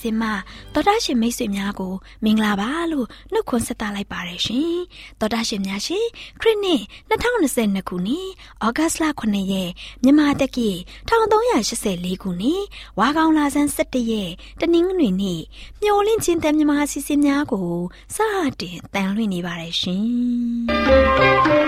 စီစဉ်မှတော်တာရှင်မိတ်ဆွေများကိုမင်္ဂလာပါလို့နှုတ်ခွန်းဆက်သလိုက်ပါတယ်ရှင်။တော်တာရှင်များရှင်ခရစ်နှစ်2022ခုနှစ်ဩဂတ်လ9ရက်မြန်မာတက္ကီ1384ခုနှစ်ဝါကောင်လာဆန်း17ရက်တနင်္ဂနွေနေ့မျော်လင့်ခြင်းတန်မြမာစီစဉ်များကိုစတင်တန်လွင်နေပါတယ်ရှင်။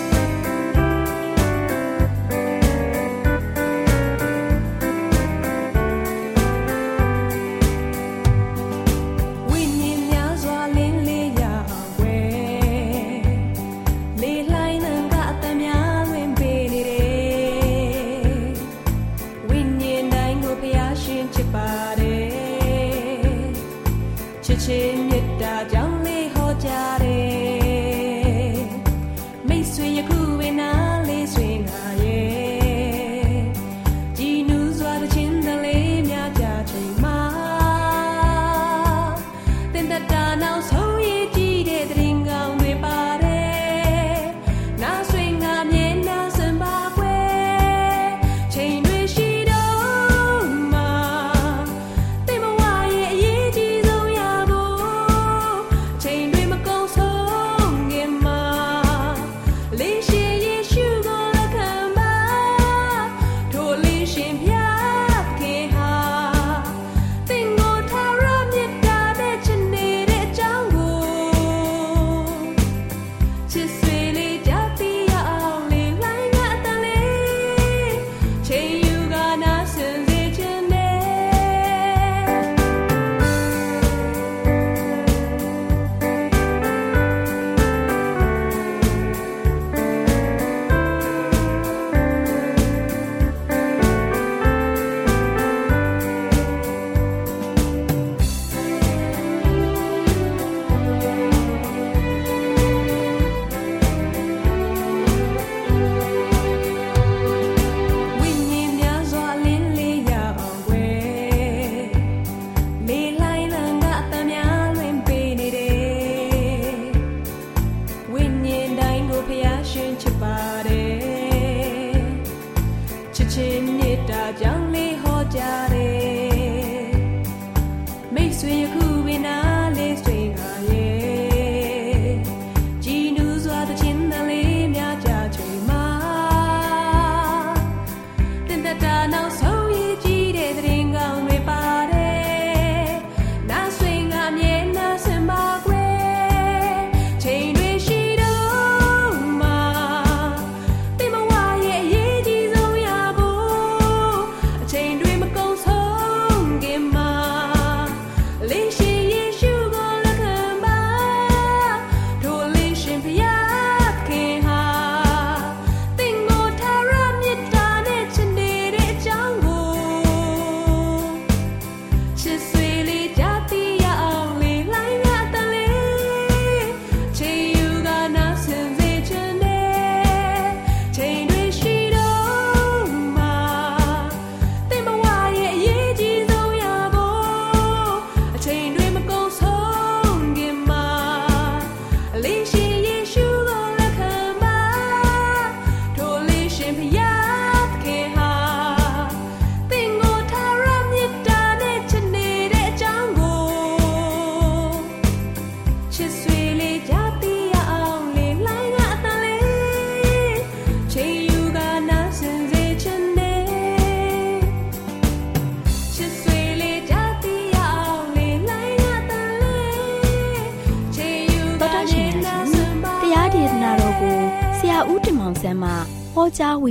ဟောကြား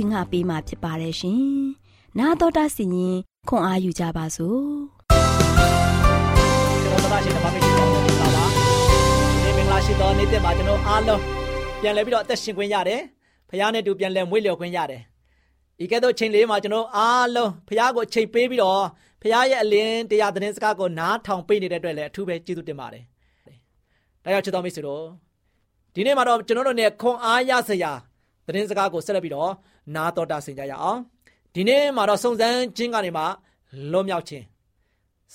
ဝင်ငါပေးมาဖြစ်ပါတယ်ရှင်။နာတော်တာစီရင်ခွန်အားယူကြပါစို့။ကျွန်တော်တို့ရှင်ဓမ္မမိတ်ဆွေပေါင်းတို့ပါပါ။ဒီမင်္ဂလာရှိသောနေ့တက်မှာကျွန်တော် တို့အားလုံးပြန်လဲပြီးတော့အသက်ရှင်ခွင့်ရတယ်ဖခင်နဲ့တူပြန်လဲမွေးလျော်ခွင့်ရတယ်ဒီကဲ့သို့ချိန်လေးမှာကျွန်တော်အားလုံးဖခင်ကိုချိန်ပေးပြီးတော့ဖခင်ရဲ့အလင်းတရားသတင်းစကားကိုနားထောင်ပေးနေတဲ့အတွက်လည်းအထူးပဲကျေးဇူးတင်ပါတယ်ဒါကြောင့်ချစ်တော်မိတ်ဆွေတို့ဒီနေ့မှာတော့ကျွန်တော်တို့ ਨੇ ခွန်အားရစရာသတင်းစကားကိုဆက်လက်ပြီးတော့ နားတော်တာဆင်ကြရအောင်ဒီနေ့မှာတော့စုံစမ်းခြင်းကနေမှလွတ်မြောက်ခြင်း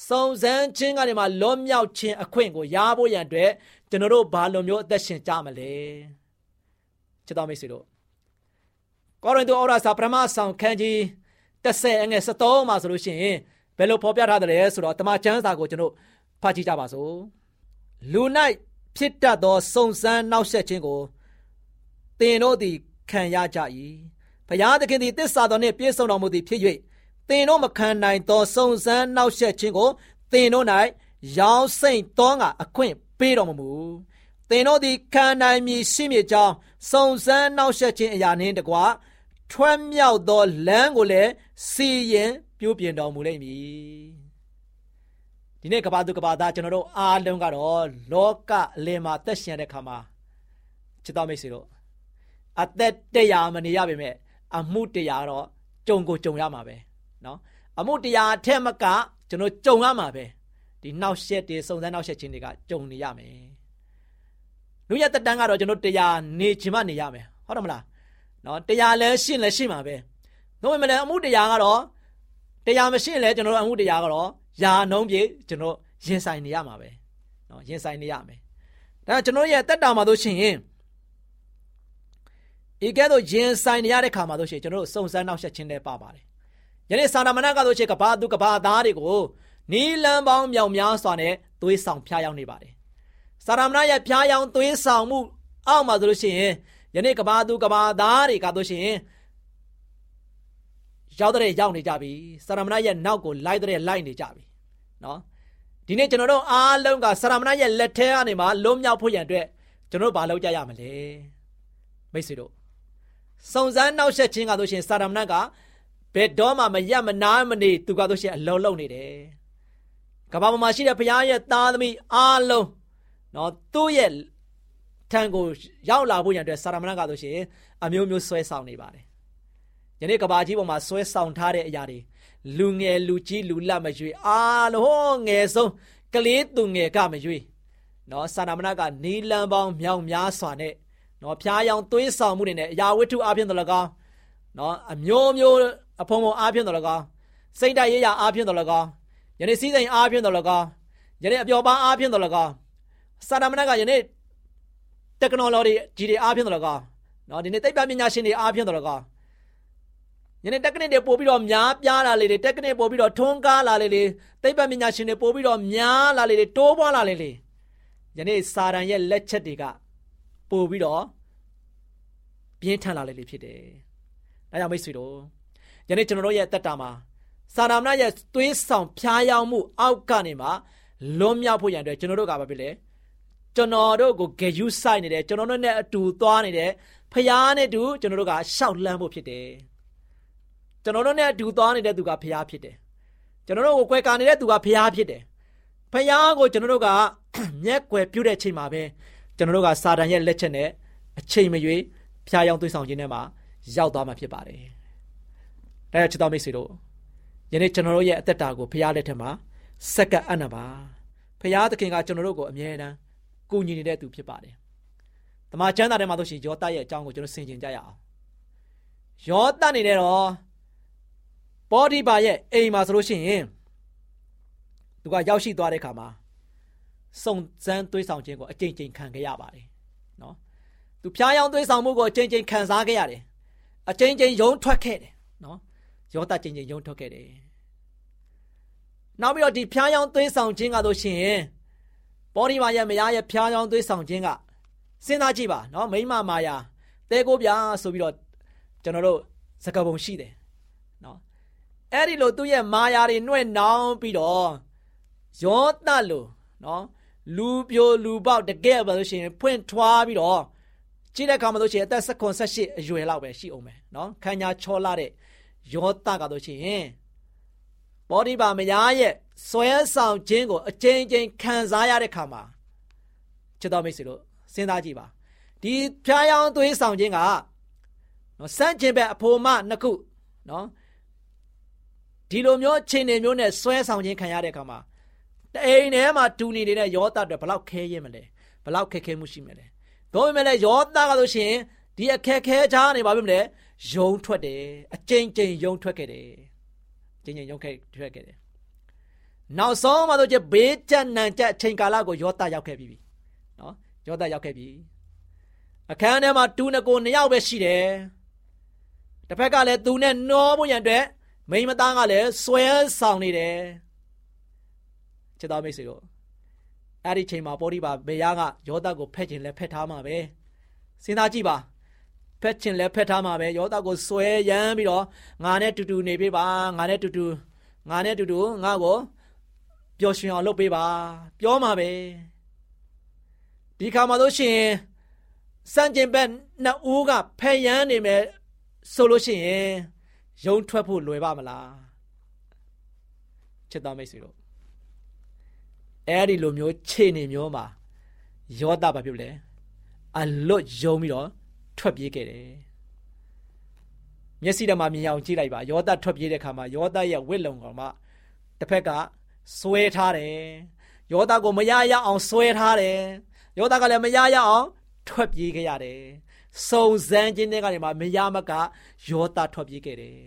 စုံစမ်းခြင်းကနေမှလွတ်မြောက်ခြင်းအခွင့်ကိုရဖို့ရန်အတွက်ကျွန်တော်တို့ဘာလိုမျိုးအသက်ရှင်ကြမလဲချစ်တော်မိတ်ဆွေတို့ကောရိန္သုဩရစာပထမဆောင်ခန်းကြီး30အငယ်73မှာဆိုလို့ရှိရင်ဘယ်လိုဖော်ပြထားတယ်လဲဆိုတော့တမန်ကျမ်းစာကိုကျွန်တော်ဖတ်ကြည့်ကြပါစို့လူ၌ဖြစ်တတ်သောစုံစမ်းနှောက်ယှက်ခြင်းကိုသင်တို့သည်ခံရကြ၏ ဘုရားသခင်သည်တစ္ဆာတော်နှင့်ပြည့်စုံတော်မူသည်ဖြစ်၍သင်တို့မခံနိုင်သောစုံစမ်းနှောက်ယှက်ခြင်းကိုသင်တို့၌ရောင်းစိမ့်သောငါအခွင့်ပေးတော်မမူသင်တို့သည်ခံနိုင်မည်ရှိမည်ကြောင်းစုံစမ်းနှောက်ယှက်ခြင်းအရာနှင့်တကွာထွက်မြောက်သောလမ်းကိုလည်းစီရင်ပြုပြင်တော်မူလိမ့်မည်ဒီနေ့ကဘာသူကဘာသားကျွန်တော်တို့အားလုံးကတော့လောကအလယ်မှာသက်ရှင်တဲ့ခါမှာချစ်တော်မိတ်ဆွေတို့အသက်တရားမနေရပါပဲ အမှုတရားတော့ကြုံကိုကြုံရမှာပဲနော်အမှုတရားအထက်မကကျွန်တော်ကြုံရမှာပဲဒီနောက်ဆက်တွေစုံစမ်းနောက်ဆက်ခြင်းတွေကကြုံနေရမယ်လူရတတန်းကတော့ကျွန်တော်တရားနေခြင်းမနေရမယ်ဟုတ်တယ်မလားနော်တရားလဲရှင်းလဲရှင်းမှာပဲနှုတ်မလဲအမှုတရားကတော့တရားမရှင်းလဲကျွန်တော်အမှုတရားကတော့ယာနုံးပြေကျွန်တော်ရင်ဆိုင်နေရမှာပဲနော်ရင်ဆိုင်နေရမယ်ဒါကျွန်တော်ရဲ့တက်တာမှာဆိုရှင် ဤကဲ့သို့ရင်ဆိုင်နေရတဲ့ခါမှာတို့ရှင်ကျွန်တော်တို့စုံစမ်းနောက်ဆက်ခြင်းတွေပါပါတယ်ယနေ့စာနာမဏကတို့ရှင်ကဘာသူကဘာသားတွေကိုနီလန်ပေါင်းမြောင်များစွာနဲ့သွေးဆောင်ဖျားရောက်နေပါတယ်စာရမဏရဲ့ဖျားယောင်သွေးဆောင်မှုအောက်မှာဆိုလို့ရှိရင်ယနေ့ကဘာသူကဘာသားတွေကတို့ရှိရင်ရောက်တဲ့ရောက်နေကြပြီစာရမဏရဲ့နောက်ကိုလိုက်တဲ့လိုက်နေကြပြီနော်ဒီနေ့ကျွန်တော်တို့အားလုံးကစာရမဏရဲ့လက်ထဲကနေမှလွတ်မြောက်ဖို့ရန်အတွက်ကျွန်တော်တို့ဘာလုပ်ကြရမလဲမိတ်ဆွေတို့ စုံစမ်းနောက်ဆက်ခြင်းကတို့ရှင်စာရမဏကဘယ်တော့မှမရမနာမနေသူကတို့ရှင်အလုံးလုံးနေတယ်ကဘာပေါ်မှာရှိတဲ့ဘုရားရဲ့သားသမီးအားလုံးနော်သူ့ရဲ့ထံကိုရောက်လာဖို့ရန်အတွက်စာရမဏကဆိုရှင်အမျိုးမျိုးဆွဲဆောင်နေပါတယ်။ယနေ့ကဘာကြီးပေါ်မှာဆွဲဆောင်ထားတဲ့အရာတွေလူငယ်လူကြီးလူလတ်မရွေအားလုံးငယ်ဆုံးကလေးသူငယ်ကမရွေနော်စာရမဏကနီလန်ပေါင်းမြောင်များစွာနဲ့ နော်ဖျားယောင်သွေးဆောင်မှုတွေနဲ့အရာဝတ္ထုအပြင်တော်၎င်းနော်အမျိုးမျိုးအဖုံဖုံအပြင်တော်၎င်းစိတ်ဓာတ်ရေးရာအပြင်တော်၎င်းယနေ့စည်းစိမ်အပြင်တော်၎င်းယနေ့အပျော်ပါအပြင်တော်၎င်းစာရမဏကယနေ့ technology ကြီးတွေအားဖြင့်တော့ကောနော်ဒီနေ့သိပ္ပံပညာရှင်တွေအားဖြင့်တော့ကောယနေ့ technique တွေပို့ပြီးတော့များပြားလာလေတွေ technique ပို့ပြီးတော့ထွန်းကားလာလေလေသိပ္ပံပညာရှင်တွေပို့ပြီးတော့များလာလေတွေတိုးပွားလာလေလေယနေ့စာရန်ရဲ့လက်ချက်တွေကပို့ပြီးတော့ ပြင်းထန်လာလေလေဖြစ်တယ်။ဒါကြောင့်မိတ်ဆွေတို့ယနေ့ကျွန်တော်တို့ရဲ့တက်တာမှာစာရမဏရဲ့သွေးဆောင်ဖျားယောင်းမှုအောက်ကနေမှလွန်မြောက်ဖို့ရန်အတွက်ကျွန်တော်တို့ကဘာဖြစ်လဲကျွန်တော်တို့ကိုဂယုဆိုင်နေတယ်ကျွန်တော်တို့နဲ့အတူသွားနေတယ်ဖယားနဲ့တူကျွန်တော်တို့ကရှောက်လန်းဖို့ဖြစ်တယ်ကျွန်တော်တို့နဲ့အတူသွားနေတဲ့သူကဖယားဖြစ်တယ်ကျွန်တော်တို့ကိုကွယ်ကာနေတဲ့သူကဖယားဖြစ်တယ်ဖယားကိုကျွန်တော်တို့ကမျက်ကွယ်ပြုတဲ့ချိန်မှာပဲကျွန်တော်တို့ကစာတန်ရဲ့လက်ချက်နဲ့အချိန်မရွေး ဖျားယောင်းသွေးဆောင်ခြင်းထဲမှာရောက်သွားမှာဖြစ်ပါတယ်ဒါကြောင့်ချစ်တော်မိတ်ဆွေတို့ယနေ့ကျွန်တော်တို့ရဲ့အသက်တာကိုဖယားလက်ထက်မှာစက္ကန့်အနံပါဖယားသခင်ကကျွန်တော်တို့ကိုအမြဲတမ်းကူညီနေတဲ့သူဖြစ်ပါတယ်။တမန်ကျမ်းစာထဲမှာဆိုရှင်ယောသရဲ့အကြောင်းကိုကျွန်တော်ဆင်ခြင်ကြရအောင်။ယောသနေတယ်တော့ပေါတိပါရဲ့အိမ်မှာဆိုလို့ရှိရင်သူကရောက်ရှိသွားတဲ့ခါမှာစုံစမ်းသွေးဆောင်ခြင်းကိုအကြိမ်ကြိမ်ခံခဲ့ရပါတယ်။နော်။ သူဖျားယောင်းသွေးဆောင်မှုကိုအကြိမ်ကြိမ်ခံစားခဲ့ရတယ်။အကြိမ်ကြိမ်ယုံထွက်ခဲ့တယ်နော်။ယောသကြိမ်ကြိမ်ယုံထွက်ခဲ့တယ်။နောက်ပြီးတော့ဒီဖျားယောင်းသွေးဆောင်ခြင်းကဆိုရှင်ပေါ်ဒီမာရဲ့မယားရဲ့ဖျားချောင်းသွေးဆောင်ခြင်းကစဉ်းစားကြည့်ပါနော်မိမမာယာတဲကိုပြဆိုပြီးတော့ကျွန်တော်တို့စကားပုံရှိတယ်နော်အဲ့ဒီလိုသူ့ရဲ့မာယာတွေနှွဲ့နှောင်းပြီးတော့ယောသလိုနော်လူပြိုလူပေါက်တကယ်ပါလို့ရှိရင်ဖွင့်ထွားပြီးတော့ ကြည့်တဲ့အခါမှာလို့ရှိရင်အသက်18အရွယ်လောက်ပဲရှိအောင်ပဲနော်ခန္ဓာချောလာတဲ့ယောသကလို့ရှိရင်ဘောဒီပါမယားရဲ့ဆွဲဆောင်ခြင်းကိုအကျဉ်းချင်းခံစားရတဲ့ခါမှာချစ်တော်မိတ်ဆွေတို့စဉ်းစားကြည့်ပါဒီဖျားယောင်းသွေးဆောင်ခြင်းကနော်စန့်ကျင်ဘက်အဖို့မနှစ်ခုနော်ဒီလိုမျိုးအခြေအနေမျိုးနဲ့ဆွဲဆောင်ခြင်းခံရတဲ့အခါမှာတအိမ်ထဲမှာတူနေနေတဲ့ယောသအတွက်ဘလောက်ခဲရင်မလဲဘလောက်ခက်ခဲမှုရှိမလဲ ဒါပေမဲ့လည်းယောသကဆိုရှင်ဒီအခက်ခဲချားနေပါပြီမလဲယုံထွက်တယ်အကျဉ်းချင်းယုံထွက်ခဲ့တယ်ကျဉ်းချင်းယုံခဲ့ထွက်ခဲ့တယ်နောက်ဆုံးမှတော့ကျဘေးကြက်နံကြက်အချိန်ကာလကိုယောသရောက်ခဲ့ပြီနော်ယောသရောက်ခဲ့ပြီအခန်းထဲမှာတူနကိုနှစ်ယောက်ပဲရှိတယ်တစ်ဖက်ကလည်းသူနဲ့နှောဖို့ရန်အတွက်မိမသားကလည်းဆွဲဆောင်နေတယ်ချစ်တော်မိတ်ဆွေတို့ အဲ့ဒီချိန်မှာပေါ်ဒီပါဘေယားကယောသကိုဖက်ချင်လဲဖက်ထားမှာပဲစဉ်းစားကြည့်ပါဖက်ချင်လဲဖက်ထားမှာပဲယောသကိုဆွဲရမ်းပြီးတော့ငါနဲ့တူတူနေပေးပါငါနဲ့တူတူငါနဲ့တူတူငါ့ကိုပျော်ရွှင်အောင်လုပ်ပေးပါ ပြောမှာပဲဒီခါမှာလို့ရှိရင်စံကျင်ဘက်နှစ်ဦးကဖယ်ရန်နေမယ်ဆိုလို့ရှိရင်ယုံထွက်ဖို့လွယ်ပါမလားချစ်တော်မိတ်ဆွေတို့ အဲ့ဒီလိုမျိုးခြေနေမျိုးမှာယောသဘာဖြစ်လဲအလွတ်ယုံပြီးတော့ထွက်ပြေးခဲ့တယ်မျက်စိထဲမှာမြင်အောင်ကြည့်လိုက်ပါယောသထွက်ပြေးတဲ့ခါမှာယောသရဲ့ဝစ်လုံကောင်မှတစ်ဖက်ကဆွဲထားတယ်ယောသကိုမရရအောင်ဆွဲထားတယ်ယောသကလည်းမရရအောင်ထွက်ပြေးခဲ့ရတယ်စုံစမ်းခြင်းတွေကနေမှမရမကယောသထွက်ပြေးခဲ့တယ်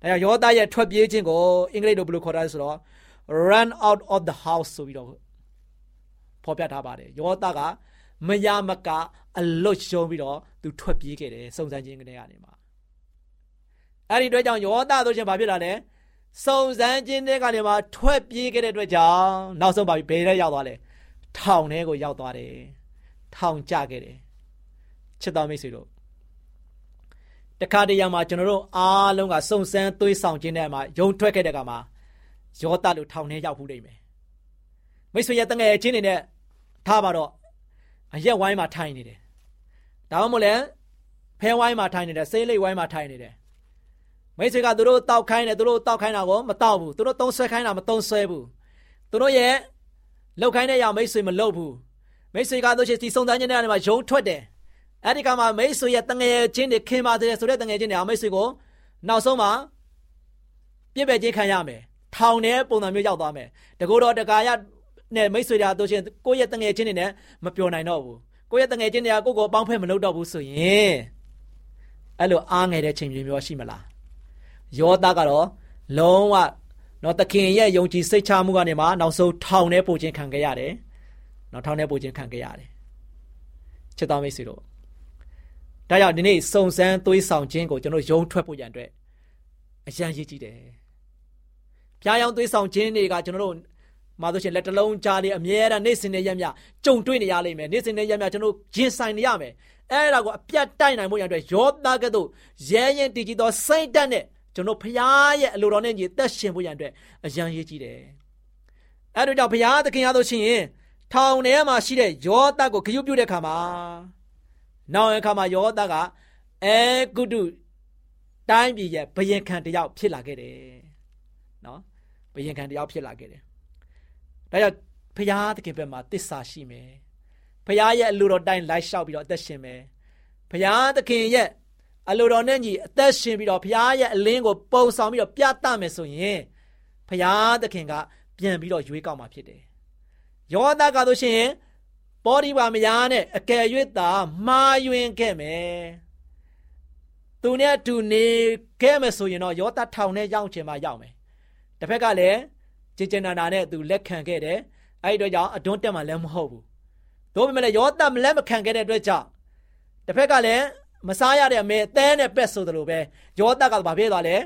ဒါကြောင့်ယောသရဲ့ထွက်ပြေးခြင်းကိုအင်္ဂလိပ်လိုဘယ်လိုခေါ်တာလဲဆိုတော့ run out of the house ဆိုပြီးတော့ဖော်ပြထားပါတယ်ယောသကမရမကအလွတ်ရှုံးပြီးတော့သူထွက်ပြေးခဲ့တယ်စုံစမ်းခြင်းတွေကနေမှအဲ့ဒီအတွက်ကြောင့်ယောသဆိုရှင်ဘာဖြစ်လာလဲစုံစမ်းခြင်းတွေကနေမှထွက်ပြေးခဲ့တဲ့အတွက်ကြောင့်နောက်ဆုံးပါပြီဘယ်ထဲရောက်သွားလဲထောင်ထဲကိုရောက်သွားတယ်ထောင်ကျခဲ့တယ်ချစ်တော်မိတ်ဆွေတို့တခါတရံမှာကျွန်တော်တို့အားလုံးကစုံစမ်းသွေးဆောင်ခြင်းတဲ့မှာယုံထွက်ခဲ့တဲ့ကမှာ ယောသလို့ထောင်ထဲရောက်ဘူးလိမ့်မယ်မိတ်ဆွေရဲ့တငယ်ချင်းတွေနဲ့ထားပါတော့အရက်ဝိုင်းမှာထိုင်နေတယ်ဒါမှမဟုတ်လဲဖဲဝိုင်းမှာထိုင်နေတယ်ဆေးလိပ်ဝိုင်းမှာထိုင်နေတယ်မိတ်ဆွေကသူတို့တောက်ခိုင်းတယ်သူတို့တောက်ခိုင်းတာကိုမတောက်ဘူးသူတို့သုံးဆွဲခိုင်းတာမသုံးဆွဲဘူးသူတို့ရဲ့လောက်ခိုင်းတဲ့အရာမိတ်ဆွေမလုပ်ဘူးမိတ်ဆွေကတို့ရှိဒီစုံစမ်းခြင်းတွေကနေမှယုံထွက်တယ်အဲ့ဒီကမှမိတ်ဆွေရဲ့တငယ်ချင်းတွေခင်ပါတယ်ဆိုတဲ့တငယ်ချင်းတွေအမိတ်ဆွေကိုနောက်ဆုံးမှာပြစ်ပယ်ခြင်းခံရမယ် ထောင်ထဲပုံစံမျိုးရောက်သွားမယ်တကူတော်တကာရနဲ့မိတ်ဆွေတွေတို့ချင်းကိုယ့်ရဲ့တငယ်ချင်းတွေနဲ့မပြောနိုင်တော့ဘူးကိုယ့်ရဲ့တငယ်ချင်းတွေကကိုယ့်ကိုအပေါင်းဖက်မလုပ်တော့ဘူးဆိုရင်အဲ့လိုအားငယ်တဲ့ချိန်မျိုးရှိမလားယောသားကတော့လုံးဝတော့တခင်ရဲ့ယုံကြည်စိတ်ချမှုကနေမှနောက်ဆုံးထောင်ထဲပို့ခြင်းခံခဲ့ရတယ်နောက်ထောင်ထဲပို့ခြင်းခံခဲ့ရတယ်ချစ်တော်မိတ်ဆွေတို့ဒါကြောင့်ဒီနေ့စုံစမ်းသွေးဆောင်ခြင်းကိုကျွန်တော်ယုံထွက်ဖို့ရန်အတွက်အရန်ရည်ကြည့်တယ်။ ဖျားယောင်းသွေးဆောင်ခြင်းတွေကကျွန်တော်တို့မှာဆိုရှင်လက်တလုံးကြားလေးအမြဲတမ်းနေ့စဉ်နဲ့ရက်မြကြုံတွေ့နေရလိမ့်မယ်။နေ့စဉ်နဲ့ရက်မြကျွန်တော်ရင်ဆိုင်နေရမယ်။အဲ့ဒါကိုအပြတ်တိုက်နိုင်ဖို့ရန်အတွက်ယောသားကဲ့သို့ရဲရင်တည်ကြည်သောစိတ်ဓာတ်နဲ့ကျွန်တော်ဖျားရဲ့အလိုတော်နဲ့ညီသက်ရှင်ဖို့ရန်အတွက်အရန်ရည်ကြည့်တယ်။အဲ့တို့ကြောင့်ဖျားသခင်ရလို့ရှိရင်ထောင်ထဲမှာရှိတဲ့ယောသားကိုဂရုပြုတဲ့ခါမှာနောက်အခါမှာယောသကအဲကုတုတိုင်းပြည်ရဲ့ဘယင်ခံတယောက်ဖြစ်လာခဲ့တယ်နော် ဘယင်ခံတယောက်ဖြစ်လာခဲ့တယ်ဒါကြောင့်ဖရာသခင်ဘက်မှာတစ္ဆာရှိမယ်ဖရာရဲ့အလိုတော်တိုင်းလိုက်လျှောက်ပြီးတော့အသက်ရှင်မယ်ဖရာသခင်ရဲ့အလိုတော်နဲ့ညီအသက်ရှင်ပြီးတော့ဖရာရဲ့အလင်းကိုပုံဆောင်ပြီးတော့ပြသမယ်ဆိုရင်ဖရာသခင်ကပြန်ပြီးတော့ရွေးကောက်မှာဖြစ်တယ်ယောသကဆိုရှင်ပေါဒီပါမယားနဲ့အကယ်၍သာမှားယွင်းခဲ့မယ်သူနဲ့အတူနေခဲ့မယ်ဆိုရင်တော့ယောသထောင်နဲ့ရောက်ချင်မှရောက်မယ် တစ်ဖက်ကလည်းဂျေဂျနာနာနဲ့သူလက်ခံခဲ့တယ်အဲ့ဒီတော့ကြောင့်အတွန်းတက်မှလည်းမဟုတ်ဘူးတို့ပေမဲ့လည်းယောသမလက်မခံခဲ့တဲ့အတွက်ကြောင့်တစ်ဖက်ကလည်းမစားရတဲ့အမေအသေးနဲ့ပက်ဆိုသလိုပဲယောသကဘာဖြစ်သွားလဲ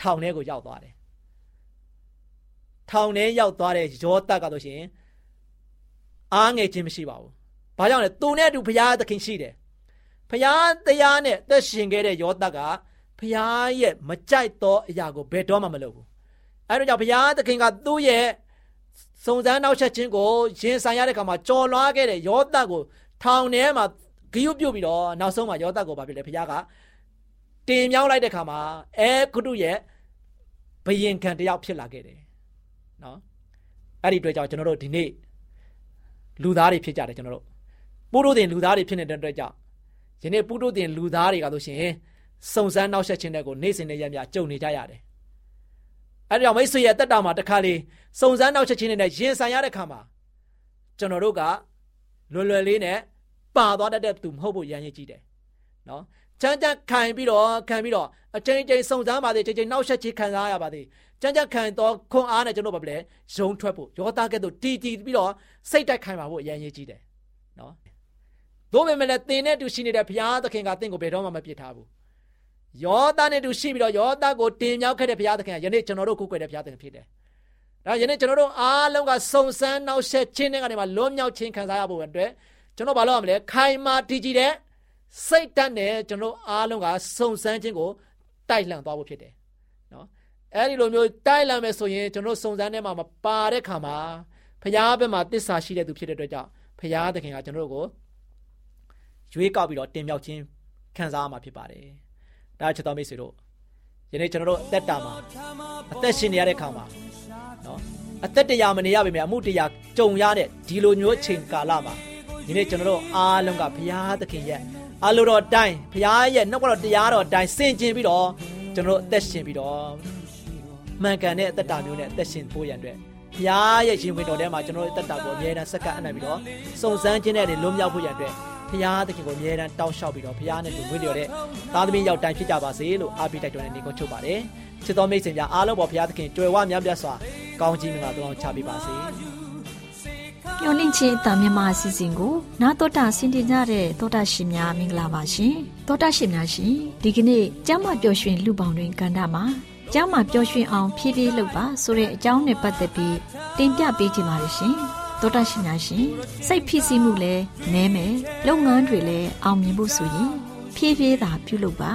ထောင်ထဲကိုရောက်သွားတယ်ထောင်ထဲရောက်သွားတဲ့ယောသကဆိုရှင်အားငယ်ခြင်းမရှိပါဘူး။ဘာကြောင့်လဲသူနဲ့အတူဘုရားသခင်ရှိတယ်။ဘုရားတရားနဲ့သက်ရှင်ခဲ့တဲ့ယောသကဘုရားရဲ့မကြိုက်သောအရာကိုဘယ်တော့မှမလုပ်ဘူး။ အဲဒါကြောင့်ဘုရားသခင်ကသူ့ရဲ့စုံစမ်းနောက်ဆက်ခြင်းကိုရင်ဆိုင်ရတဲ့အခါမှာကြော်လွှားခဲ့တဲ့ယောသကိုထောင်ထဲမှာဂယုပြုတ်ပြီးတော့နောက်ဆုံးမှာယောသကိုဘာဖြစ်လဲဘုရားကတင်မြောင်းလိုက်တဲ့အခါမှာအဲဂုတုရဲ့ဘယင်ခံတယောက်ဖြစ်လာခဲ့တယ်။နော်။အဲ့ဒီအတွက်ကြောင့်ကျွန်တော်တို့ဒီနေ့လူသားတွေဖြစ်ကြတယ်ကျွန်တော်တို့ပုရုတင်လူသားတွေဖြစ်နေတဲ့အတွက်ကြောင့်ယနေ့ပုရုတင်လူသားတွေကဆိုရှင်စုံစမ်းနောက်ဆက်ခြင်းတွေကိုနေ့စဉ်နဲ့ရက်မြကြုံနေကြရတယ် အဲ့ဒါကြောင့်မိတ်ဆွေရဲ့တက်တာမှာတစ်ခါလေစုံစမ်းနောက်ဆက်ခြင်းတွေနဲ့ရင်ဆိုင်ရတဲ့ခါမှာကျွန်တော်တို့ကလွယ်လွယ်လေးနဲ့ပါသွားတတ်တဲ့သူမဟုတ်ဖို့ရန်ရည်ကြည့်တယ်နော်ချမ်းချမ်းခံပြီးတော့ခံပြီးတော့အချိန်ချင်းစုံစမ်းပါသေးချိန်ချင်းနောက်ဆက်ခြင်းခံစားရပါသေးချမ်းချမ်းခံတော့ခွန်အားနဲ့ကျွန်တော်ဘာလဲရုံထွက်ဖို့ယောသားကဲ့သို့တီတီပြီးတော့စိတ်တိုက်ခိုင်ပါဖို့အရန်ရည်ကြည့်တယ်နော်သို့ပေမဲ့လည်းသင်နဲ့တူရှိနေတဲ့ဘုရားသခင်ကသင်ကိုဘယ်တော့မှမပြစ်ထားဘူး ယောသားနဲ့တူရှိပြီးတော့ယောသားကိုတင်မြောက်ခဲ့တဲ့ဘုရားသခင်ကယနေ့ကျွန်တော်တို့ကိုးကွယ်တဲ့ဘုရားသခင်ဖြစ်တယ်ဒါယနေ့ကျွန်တော်တို့အားလုံးကစုံစမ်းနောက်ဆက်ခြင်းတွေကနေမှလွတ်မြောက်ခြင်းခံစားရဖို့အတွက်ကျွန်တော်ဘာလုပ်ရမလဲခိုင်မာတည်ကြည်တဲ့စိတ်ဓာတ်နဲ့ကျွန်တော်အားလုံးကစုံစမ်းခြင်းကိုတိုက်လှန်သွားဖို့ဖြစ်တယ်နော်အဲ့ဒီလိုမျိုးတိုက်လှန်မယ်ဆိုရင်ကျွန်တော်စုံစမ်းထဲမှာမပါတဲ့ခါမှာဖရားဘက်မှာတစ္ဆာရှိတဲ့သူဖြစ်တဲ့အတွက်ကြောင့်ဖရားသခင်ကကျွန်တော်တို့ကိုရွေးကောက်ပြီးတော့တင်မြောက်ခြင်းခံစားရမှာဖြစ်ပါတယ် ဒါချစ်တော်မိတ်ဆွေတို့ယနေ့ကျွန်တော်တို့အသက်တာမှာအသက်ရှင်နေရတဲ့ခါမှာနော်အသက်တရားမနေရပါမယ်အမှုတရားကြုံရတဲ့ဒီလိုမျိုးချိန်ကာလမှာဒီနေ့ကျွန်တော်တို့အားလုံးကဘုရားသခင်ရဲ့အလိုတော်တိုင်းဘုရားရဲ့နှုတ်ကတော်တရားတော်တိုင်းဆင်ကျင်ပြီးတော့ကျွန်တော်တို့အသက်ရှင်ပြီးတော့မှန်ကန်တဲ့အသက်တာမျိုးနဲ့အသက်ရှင်ဖို့ရန်အတွက်ဘုရားရဲ့ရှင်ဝင်တော်ထဲမှာကျွန်တော်တို့အသက်တာကိုအမြဲတမ်းစက္ကန့်အနှံ့ပြီးတော့စုံစမ်းခြင်းနဲ့လွတ်မြောက်ဖို့ရန်အတွက် ဘုရားသခင်ကိုအမြဲတမ်းတောင်းလျှောက်ပြီးတော့ဘုရားနဲ့တူဝိလျော်တဲ့သားသမီးရောက်တိုင်းဖြစ်ကြပါစေလို့အားပေးတိုက်တွန်းတဲ့နေကုန်းချုပ်ပါတယ်ချစ်တော်မိတ်ဆွေများအားလုံးပေါ်ဘုရားသခင်ကြွယ်ဝမြတ်ပြတ်စွာကောင်းကြီးမင်္ဂလာတောင်းချပေးပါစေမျော်လင့်ခြင်းအတမြမအစီအစဉ်ကိုနာတော်တာဆင်တင်ကြတဲ့တောတာရှင်များမင်္ဂလာပါရှင်တောတာရှင်များရှင်ဒီကနေ့ကျမ်းမာပျော်ရွှင်လူပေါင်းတွင်ကန္တာမှာကျမ်းမာပျော်ရွှင်အောင်ဖြည်းဖြည်းလုပ်ပါဆိုတဲ့အကြောင်းနဲ့ပတ်သက်ပြီးတင်ပြပေးချင်ပါတယ်ရှင် တောတာရှင်များရှင်စိတ်ဖိစီးမှုလည်းနည်းမယ်လုပ်ငန်းတွေလည်းအောင်မြင်ဖို့ဆိုရင်ဖြည်းဖြည်းသာပြုလုပ်ပါ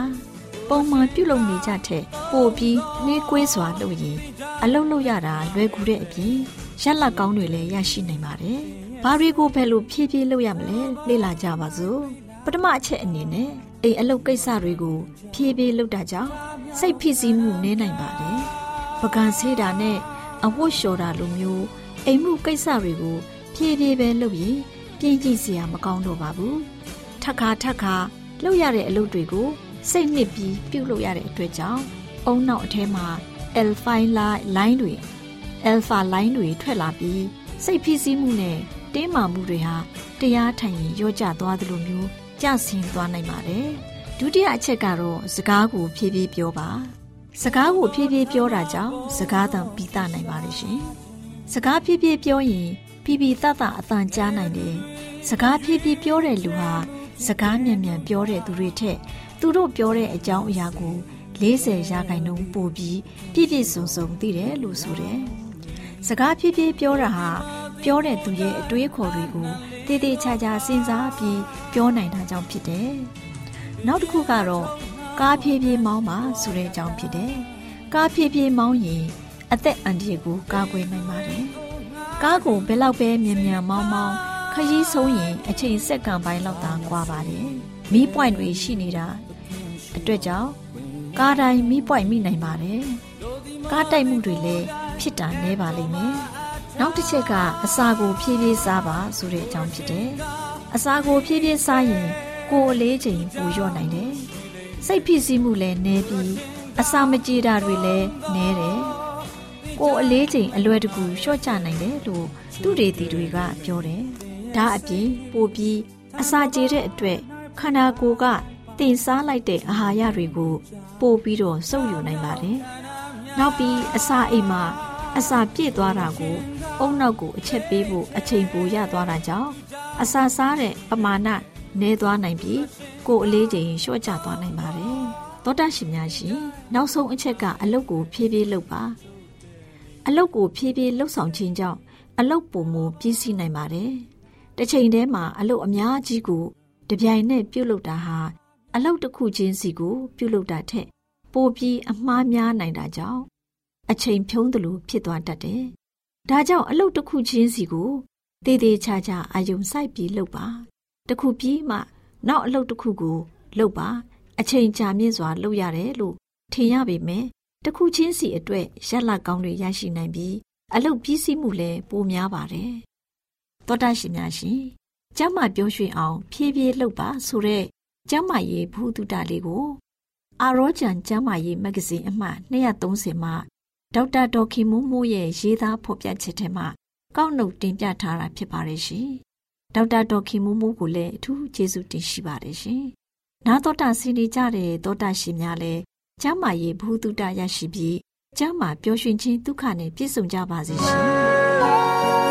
ပုံမှန်ပြုလုပ်နေကြတဲ့ပို့ပြီးနှေးကွေးစွာလုပ်ရင်အလုပ်လုပ်ရတာလွယ်ကူတဲ့အပြင်ရက်လက်ကောင်းတွေလည်းရရှိနိုင်ပါတယ်။ဘာတွေကိုဘယ်လိုဖြည်းဖြည်းလုပ်ရမလဲလေ့လာကြပါစို့။ပထမအချက်အနေနဲ့အိမ်အလုပ်ကိစ္စတွေကိုဖြည်းဖြည်းလုပ်တာကြောင့်စိတ်ဖိစီးမှုနည်းနိုင်ပါတယ်။ပကံဆေးတာနဲ့အဝတ်လျှော်တာလိုမျိုး အိမ်မှုကိစ္စတွေကို ဖြည်းဖြည်းပဲလုပ်ရင်ပြင်းကြည့်စရာမကောင်းတော့ပါဘူး။ထက်ခါထက်ခါလုပ်ရတဲ့အလုပ်တွေကိုစိတ်နှစ်ပြီးပြုတ်လုပ်ရတဲ့အတွက်ကြောင့်အုံနောက်အထဲမှာ L5 လိုင်းတွေ alpha line တွေထွက်လာပြီးစိတ်ဖိစီးမှုနဲ့တင်းမာမှုတွေဟာတရားထိုင်ရင်ရောကျသွားသလိုမျိုးကျဆင်းသွားနိုင်ပါတယ်။ဒုတိယအချက်ကတော့စကားကိုဖြည်းဖြည်းပြောပါ။စကားကိုဖြည်းဖြည်းပြောတာကြောင့်စကားသံပြီးသားနိုင်ပါတယ်ရှင်။ စကားဖြည်းဖြည်းပြောရင်ဖြည်းဖြည်းသတ်သတ်အတန်ကြားနိုင်တယ်။စကားဖြည်းဖြည်းပြောတဲ့လူဟာစကားမြန်မြန်ပြောတဲ့သူတွေထက်သူတို့ပြောတဲ့အကြောင်းအရာကို40ရာခိုင်နှုန်းပိုပြီးပြည့်ပြည့်စုံစုံသိတယ်လို့ဆိုတယ်။စကားဖြည်းဖြည်းပြောတာဟာပြောတဲ့သူရဲ့အတွေးခေါ်တွေကိုတည်တည်ချာချာစဉ်းစားပြီးပြောနိုင်တာကြောင့်ဖြစ်တယ်။နောက်တစ်ခုကတော့ကားဖြည်းဖြည်းမောင်းပါဆိုတဲ့အကြောင်းဖြစ်တယ်။ကားဖြည်းဖြည်းမောင်းရင် အသက်အန္တရာယ်ကိုကာကွယ်နိုင်ပါတယ်။ကားကိုဘယ်လောက်ပဲမြန်မြန်မောင်းမောင်းခရီးဆုံးရင်အချိန်စက္ကန့်ပိုင်းလောက်သာကွာပါတယ်။မီးပွိုင်တွေရှိနေတာအတွက်ကြောင့်ကားတိုင်းမီးပွိုင်မိနိုင်ပါတယ်။ကားတိုက်မှုတွေလည်းဖြစ်တာနည်းပါလိမ့်မယ်။နောက်တစ်ချက်ကအစာကိုဖြည်းဖြည်းစားပါဆိုတဲ့အကြောင်းဖြစ်တယ်။အစာကိုဖြည်းဖြည်းစားရင်ကိုယ်အလေးချိန်ပိုလျော့နိုင်တယ်။စိတ်ဖိစီးမှုလည်းနည်းပြီးအစာမကြေတာတွေလည်းနည်းတယ်။ ကိုယ်အလေးချိန်အလွယ်တကူလျှော့ချနိုင်တယ်လို့သူတွေတီတွေကပြောတယ်။ဒါအပြင်ပိုပြီးအစာကြေတဲ့အတွက်ခန္ဓာကိုယ်ကတင်စားလိုက်တဲ့အာဟာရတွေကိုပို့ပြီးတော့စုပ်ယူနိုင်ပါတယ်။နောက်ပြီးအစာအိမ်မှာအစာပြည့်သွားတာကိုအုံနောက်ကိုအချက်ပေးဖို့အချိန်ပိုရသွားတာကြောင့်အစာစားတဲ့ပမာဏနည်းသွားနိုင်ပြီးကိုယ်အလေးချိန်လျှော့ကျသွားနိုင်ပါတယ်။သောတာရှင်များရှင်နောက်ဆုံးအချက်ကအလုတ်ကိုဖြည်းဖြည်းလုပ်ပါ။ အလုတ်ကိုဖြည်းဖြည်းလှုပ်ဆောင်ခြင်းကြောင့်အလုတ်ပုံမူပြည့်စည်နိုင်ပါတယ်။တစ်ချိန်တည်းမှာအလုတ်အများကြီးကိုတပြိုင်နက်ပြုတ်လုပ်တာဟာအလုတ်တစ်ခုချင်းစီကို ပြုတ်လုပ်တာထက်ပိုပြီးအမှားများနိုင်တာကြောင့်အချိန်ဖြုံးသလိုဖြစ်သွားတတ်တယ်။ဒါကြောင့်အလုတ်တစ်ခုချင်းစီကိုတည်တည်ချာချာအာယုံစိုက်ပြီးလုပ်ပါ။တစ်ခုပြီးမှ နောက်အလုတ်တစ်ခုကိုလုပ်ပါအချိန်ကြာမြင့်စွာလုပ်ရတယ်လို့ထင်ရပေမဲ့ တစ်ခုချင်းစီအတွက်ရက်လက်ကောင်းတွေရရှိနိုင်ပြီးအလုတ်ပြီးစီးမှုလည်းပိုများပါတယ်။သောတာရှင်များရှင်ကျမ်းမာပြောရွှင်အောင် ဖြည်းဖြည်းလှုပ်ပါဆိုတဲ့ကျမ်းမာရေးဘုဒ္ဓတာလေးကိုအာရောဂျန်ကျမ်းမာရေးမဂ္ဂဇင်းအမှတ်230မှာဒေါက်တာဒေါ်ခင်မိုးမိုးရဲ့ရေးသားဖော်ပြချက်ထဲမှာကောက်နှုတ်တင်ပြထားတာဖြစ်ပါတယ်ရှင်။ဒေါက်တာဒေါ်ခင်မိုးမိုးကိုလည်းအထူးကျေးဇူးတင်ရှိပါတယ်ရှင်။နာတော်တာစီနေကြတဲ့သောတာရှင်များလည်း ကျမ်းမာရေးဘုဒ္ဓတာရရှိပြီးကျမ်းမာပျော်ရွှင်ခြင်းဒုက္ခနဲ့ပြည့်စုံကြပါစေရှင်။